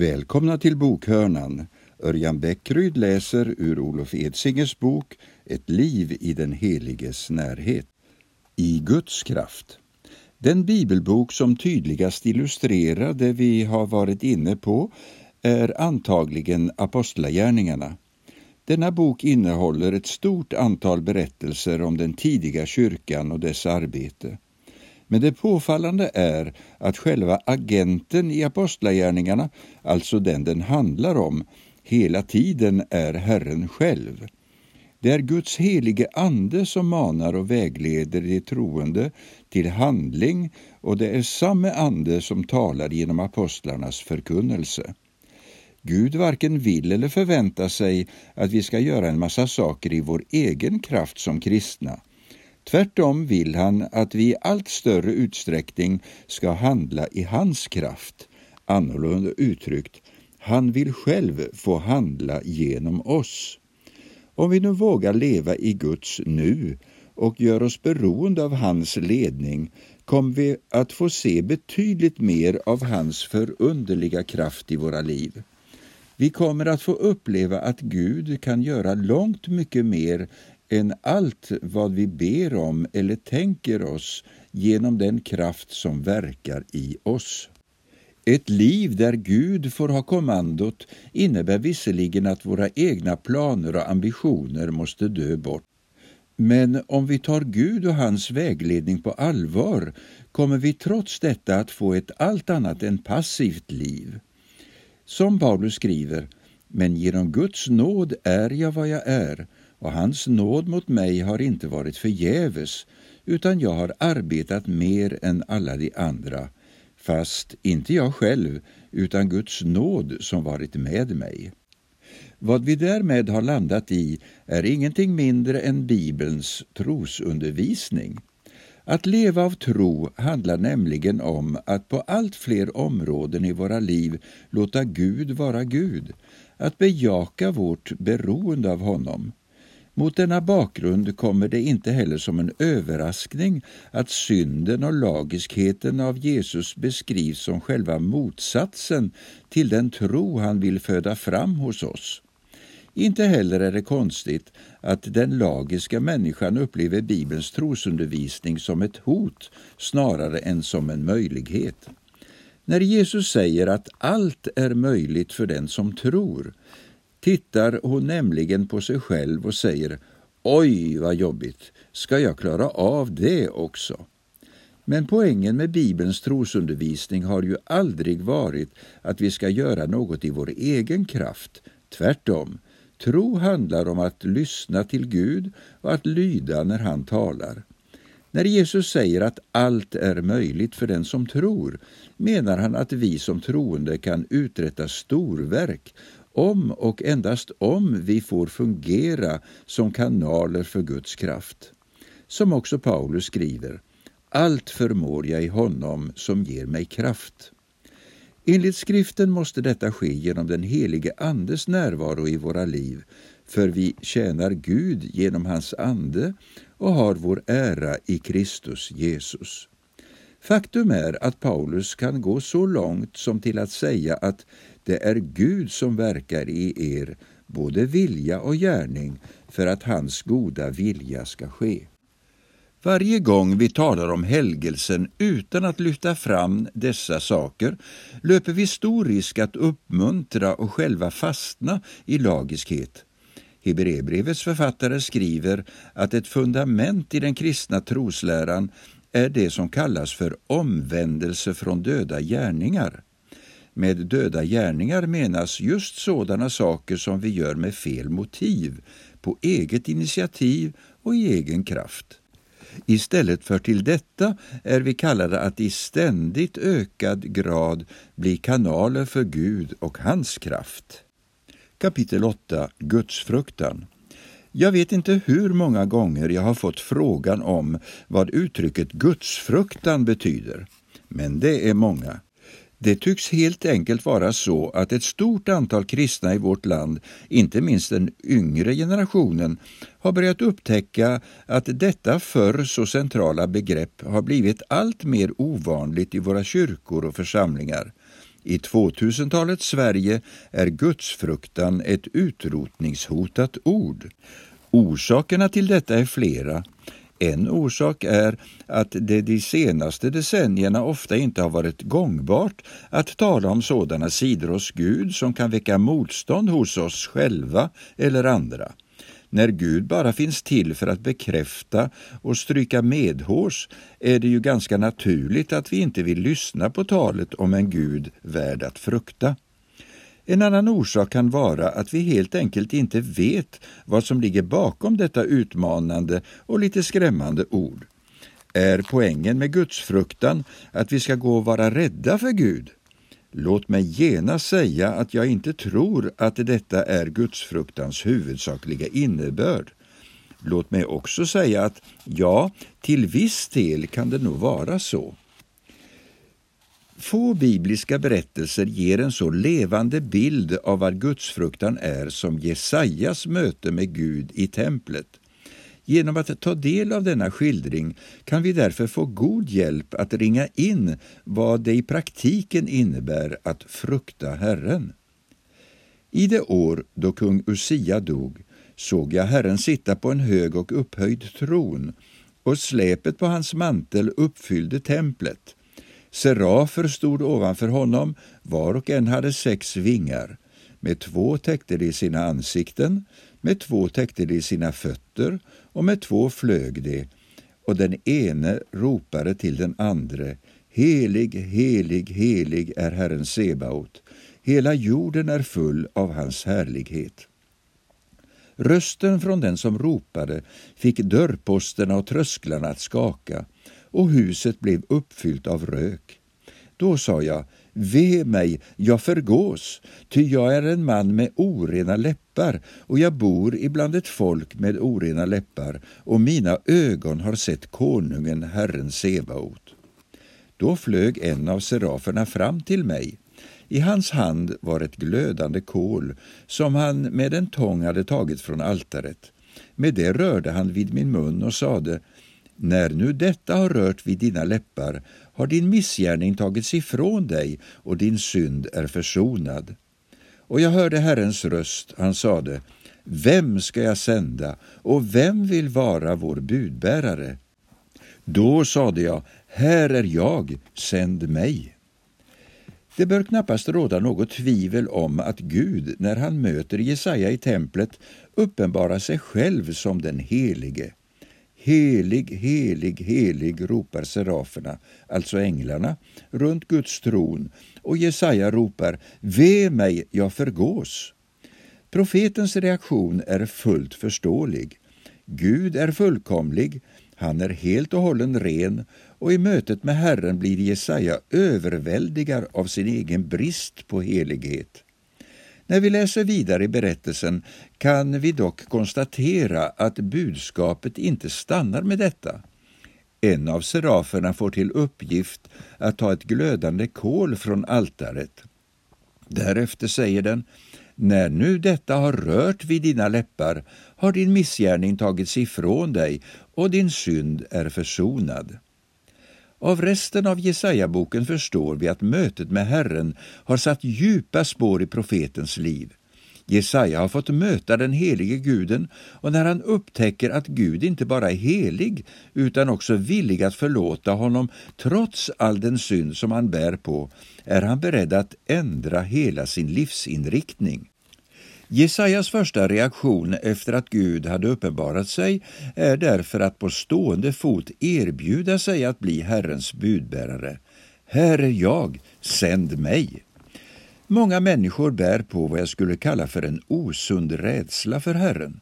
Välkomna till bokhörnan. Örjan Bäckryd läser ur Olof Edsingers bok Ett liv i den heliges närhet. I Guds kraft. Den bibelbok som tydligast illustrerar det vi har varit inne på är antagligen Apostlagärningarna. Denna bok innehåller ett stort antal berättelser om den tidiga kyrkan och dess arbete. Men det påfallande är att själva agenten i apostlagärningarna, alltså den den handlar om, hela tiden är Herren själv. Det är Guds helige Ande som manar och vägleder de troende till handling och det är samma Ande som talar genom apostlarnas förkunnelse. Gud varken vill eller förväntar sig att vi ska göra en massa saker i vår egen kraft som kristna. Tvärtom vill han att vi i allt större utsträckning ska handla i hans kraft. Annorlunda uttryckt, han vill själv få handla genom oss. Om vi nu vågar leva i Guds nu och gör oss beroende av hans ledning kommer vi att få se betydligt mer av hans förunderliga kraft i våra liv. Vi kommer att få uppleva att Gud kan göra långt mycket mer än allt vad vi ber om eller tänker oss genom den kraft som verkar i oss. Ett liv där Gud får ha kommandot innebär visserligen att våra egna planer och ambitioner måste dö bort. Men om vi tar Gud och hans vägledning på allvar kommer vi trots detta att få ett allt annat än passivt liv. Som Paulus skriver, men genom Guds nåd är jag vad jag är och hans nåd mot mig har inte varit förgäves utan jag har arbetat mer än alla de andra, fast inte jag själv utan Guds nåd som varit med mig. Vad vi därmed har landat i är ingenting mindre än Bibelns trosundervisning. Att leva av tro handlar nämligen om att på allt fler områden i våra liv låta Gud vara Gud, att bejaka vårt beroende av honom. Mot denna bakgrund kommer det inte heller som en överraskning att synden och lagiskheten av Jesus beskrivs som själva motsatsen till den tro han vill föda fram hos oss. Inte heller är det konstigt att den lagiska människan upplever Bibelns trosundervisning som ett hot snarare än som en möjlighet. När Jesus säger att allt är möjligt för den som tror tittar hon nämligen på sig själv och säger Oj, vad jobbigt, ska jag klara av det också? Men poängen med Bibelns trosundervisning har ju aldrig varit att vi ska göra något i vår egen kraft. Tvärtom, tro handlar om att lyssna till Gud och att lyda när han talar. När Jesus säger att allt är möjligt för den som tror menar han att vi som troende kan uträtta storverk om och endast om vi får fungera som kanaler för Guds kraft. Som också Paulus skriver, allt förmår jag i honom som ger mig kraft. Enligt skriften måste detta ske genom den helige Andes närvaro i våra liv, för vi tjänar Gud genom hans ande och har vår ära i Kristus Jesus. Faktum är att Paulus kan gå så långt som till att säga att det är Gud som verkar i er både vilja och gärning för att hans goda vilja ska ske. Varje gång vi talar om helgelsen utan att lyfta fram dessa saker löper vi stor risk att uppmuntra och själva fastna i lagiskhet. Hebreerbrevets författare skriver att ett fundament i den kristna trosläran är det som kallas för omvändelse från döda gärningar. Med döda gärningar menas just sådana saker som vi gör med fel motiv, på eget initiativ och i egen kraft. Istället för till detta är vi kallade att i ständigt ökad grad bli kanaler för Gud och hans kraft. Kapitel 8 Gudsfruktan jag vet inte hur många gånger jag har fått frågan om vad uttrycket gudsfruktan betyder, men det är många. Det tycks helt enkelt vara så att ett stort antal kristna i vårt land, inte minst den yngre generationen, har börjat upptäcka att detta förr så centrala begrepp har blivit allt mer ovanligt i våra kyrkor och församlingar. I 2000-talets Sverige är gudsfruktan ett utrotningshotat ord. Orsakerna till detta är flera. En orsak är att det de senaste decennierna ofta inte har varit gångbart att tala om sådana sidor hos Gud som kan väcka motstånd hos oss själva eller andra. När Gud bara finns till för att bekräfta och stryka medhårs är det ju ganska naturligt att vi inte vill lyssna på talet om en Gud värd att frukta. En annan orsak kan vara att vi helt enkelt inte vet vad som ligger bakom detta utmanande och lite skrämmande ord. Är poängen med gudsfruktan att vi ska gå och vara rädda för Gud? Låt mig genast säga att jag inte tror att detta är gudsfruktans huvudsakliga innebörd. Låt mig också säga att ja, till viss del kan det nog vara så. Få bibliska berättelser ger en så levande bild av vad gudsfruktan är som Jesajas möte med Gud i templet. Genom att ta del av denna skildring kan vi därför få god hjälp att ringa in vad det i praktiken innebär att frukta Herren. I det år då kung Usia dog såg jag Herren sitta på en hög och upphöjd tron och släpet på hans mantel uppfyllde templet. Serafer stod ovanför honom, var och en hade sex vingar. Med två täckte de sina ansikten, med två täckte de sina fötter och med två flög de. Och den ene ropade till den andre, Helig, helig, helig är Herren Sebaot. Hela jorden är full av hans härlighet. Rösten från den som ropade fick dörrposterna och trösklarna att skaka och huset blev uppfyllt av rök. Då sa jag, Ve mig, jag förgås, ty jag är en man med orena läppar och jag bor ibland ett folk med orena läppar och mina ögon har sett konungen, Herren Sebaot. Då flög en av seraferna fram till mig. I hans hand var ett glödande kol som han med en tång hade tagit från altaret. Med det rörde han vid min mun och sade när nu detta har rört vid dina läppar har din missgärning tagits ifrån dig och din synd är försonad. Och jag hörde Herrens röst, han sade, Vem ska jag sända och vem vill vara vår budbärare? Då sade jag, Här är jag, sänd mig. Det bör knappast råda något tvivel om att Gud, när han möter Jesaja i templet, uppenbarar sig själv som den Helige. Helig, helig, helig, ropar seraferna, alltså änglarna, runt Guds tron och Jesaja ropar Ve mig, jag förgås. Profetens reaktion är fullt förståelig. Gud är fullkomlig, han är helt och hållen ren och i mötet med Herren blir Jesaja överväldigad av sin egen brist på helighet. När vi läser vidare i berättelsen kan vi dock konstatera att budskapet inte stannar med detta. En av seraferna får till uppgift att ta ett glödande kol från altaret. Därefter säger den när nu detta har rört vid dina läppar har din missgärning tagits ifrån dig och din synd är försonad. Av resten av Jesaja-boken förstår vi att mötet med Herren har satt djupa spår i profetens liv. Jesaja har fått möta den helige guden och när han upptäcker att Gud inte bara är helig utan också villig att förlåta honom trots all den synd som han bär på är han beredd att ändra hela sin livsinriktning. Jesajas första reaktion efter att Gud hade uppenbarat sig är därför att på stående fot erbjuda sig att bli Herrens budbärare. Här är jag, sänd mig. Många människor bär på vad jag skulle kalla för en osund rädsla för Herren.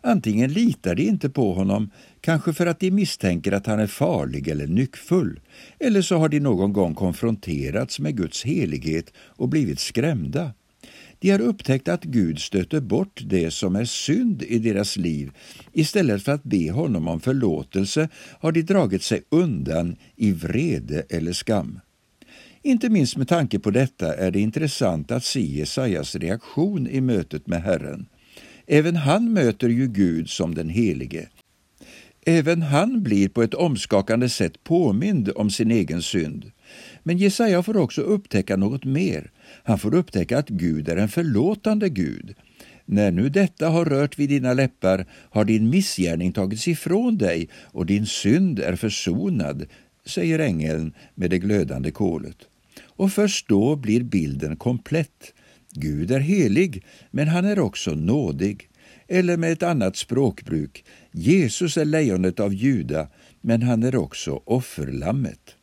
Antingen litar de inte på honom, kanske för att de misstänker att han är farlig eller nyckfull, eller så har de någon gång konfronterats med Guds helighet och blivit skrämda. De har upptäckt att Gud stöter bort det som är synd i deras liv. Istället för att be honom om förlåtelse har de dragit sig undan i vrede eller skam. Inte minst med tanke på detta är det intressant att se Jesajas reaktion i mötet med Herren. Även han möter ju Gud som den helige. Även han blir på ett omskakande sätt påmind om sin egen synd. Men Jesaja får också upptäcka något mer. Han får upptäcka att Gud är en förlåtande Gud. När nu detta har rört vid dina läppar har din missgärning tagits ifrån dig och din synd är försonad, säger ängeln med det glödande kolet. Och först då blir bilden komplett. Gud är helig, men han är också nådig. Eller med ett annat språkbruk, Jesus är lejonet av Juda, men han är också offerlammet.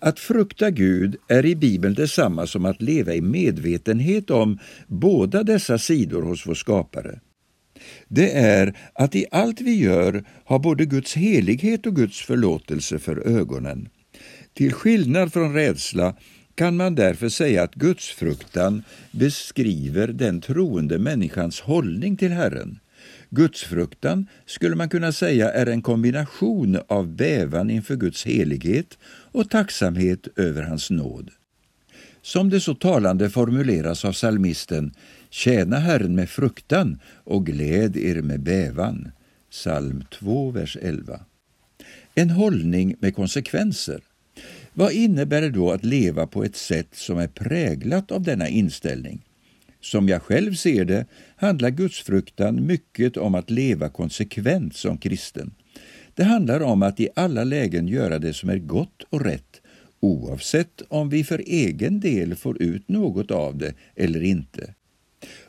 Att frukta Gud är i Bibeln detsamma som att leva i medvetenhet om båda dessa sidor hos vår skapare. Det är att i allt vi gör ha både Guds helighet och Guds förlåtelse för ögonen. Till skillnad från rädsla kan man därför säga att gudsfruktan beskriver den troende människans hållning till Herren. Gudsfruktan skulle man kunna säga är en kombination av bävan inför Guds helighet och tacksamhet över hans nåd. Som det så talande formuleras av salmisten Tjäna Herren med fruktan och gläd er med bävan. Psalm 2, vers 11. En hållning med konsekvenser. Vad innebär det då att leva på ett sätt som är präglat av denna inställning? Som jag själv ser det handlar gudsfruktan mycket om att leva konsekvent som kristen. Det handlar om att i alla lägen göra det som är gott och rätt, oavsett om vi för egen del får ut något av det eller inte.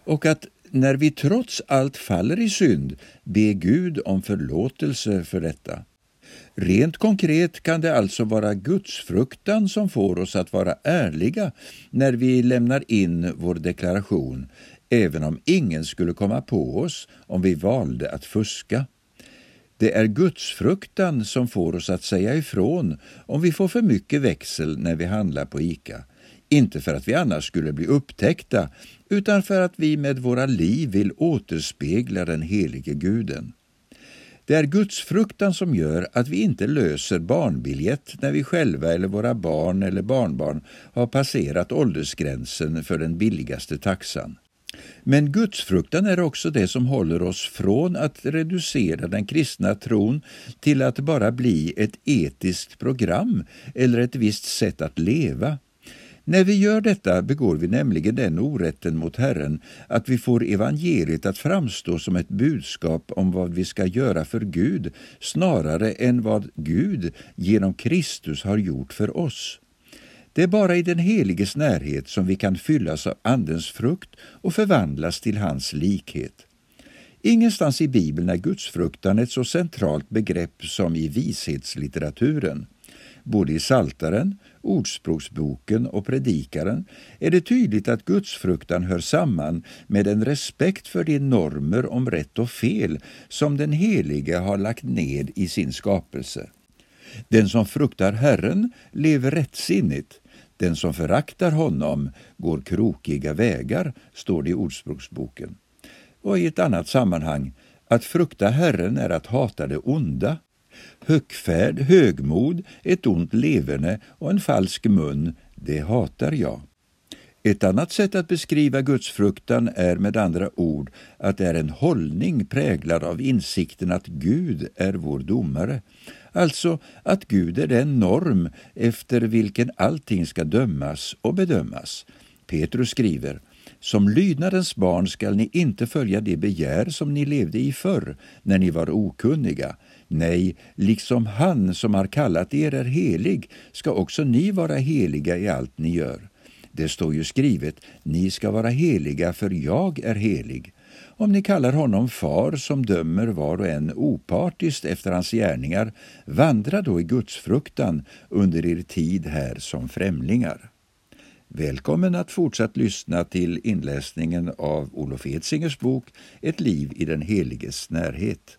Och att när vi trots allt faller i synd, be Gud om förlåtelse för detta. Rent konkret kan det alltså vara gudsfruktan som får oss att vara ärliga när vi lämnar in vår deklaration, även om ingen skulle komma på oss om vi valde att fuska. Det är gudsfruktan som får oss att säga ifrån om vi får för mycket växel när vi handlar på ICA. Inte för att vi annars skulle bli upptäckta, utan för att vi med våra liv vill återspegla den helige Guden. Det är gudsfruktan som gör att vi inte löser barnbiljett när vi själva eller våra barn eller barnbarn har passerat åldersgränsen för den billigaste taxan. Men gudsfruktan är också det som håller oss från att reducera den kristna tron till att bara bli ett etiskt program eller ett visst sätt att leva. När vi gör detta begår vi nämligen den orätten mot Herren att vi får evangeliet att framstå som ett budskap om vad vi ska göra för Gud snarare än vad Gud genom Kristus har gjort för oss. Det är bara i den heliges närhet som vi kan fyllas av Andens frukt och förvandlas till hans likhet. Ingenstans i Bibeln är gudsfruktan ett så centralt begrepp som i vishetslitteraturen. Både i Saltaren, Ordspråksboken och Predikaren är det tydligt att gudsfruktan hör samman med en respekt för de normer om rätt och fel som den helige har lagt ned i sin skapelse. Den som fruktar Herren lever rättsinnigt, den som föraktar honom går krokiga vägar, står det i Ordspråksboken. Och i ett annat sammanhang, att frukta Herren är att hata det onda. Högfärd, högmod, ett ont leverne och en falsk mun, det hatar jag. Ett annat sätt att beskriva gudsfruktan är med andra ord att det är en hållning präglad av insikten att Gud är vår domare, Alltså att Gud är den norm efter vilken allting ska dömas och bedömas. Petrus skriver som lydnadens barn skall ni inte följa det begär som ni levde i förr, när ni var okunniga. Nej, liksom han som har kallat er är helig, ska också ni vara heliga i allt ni gör. Det står ju skrivet, ni ska vara heliga, för jag är helig. Om ni kallar honom far som dömer var och en opartiskt efter hans gärningar, vandra då i gudsfruktan under er tid här som främlingar. Välkommen att fortsatt lyssna till inläsningen av Olof Edsingers bok Ett liv i den heliges närhet.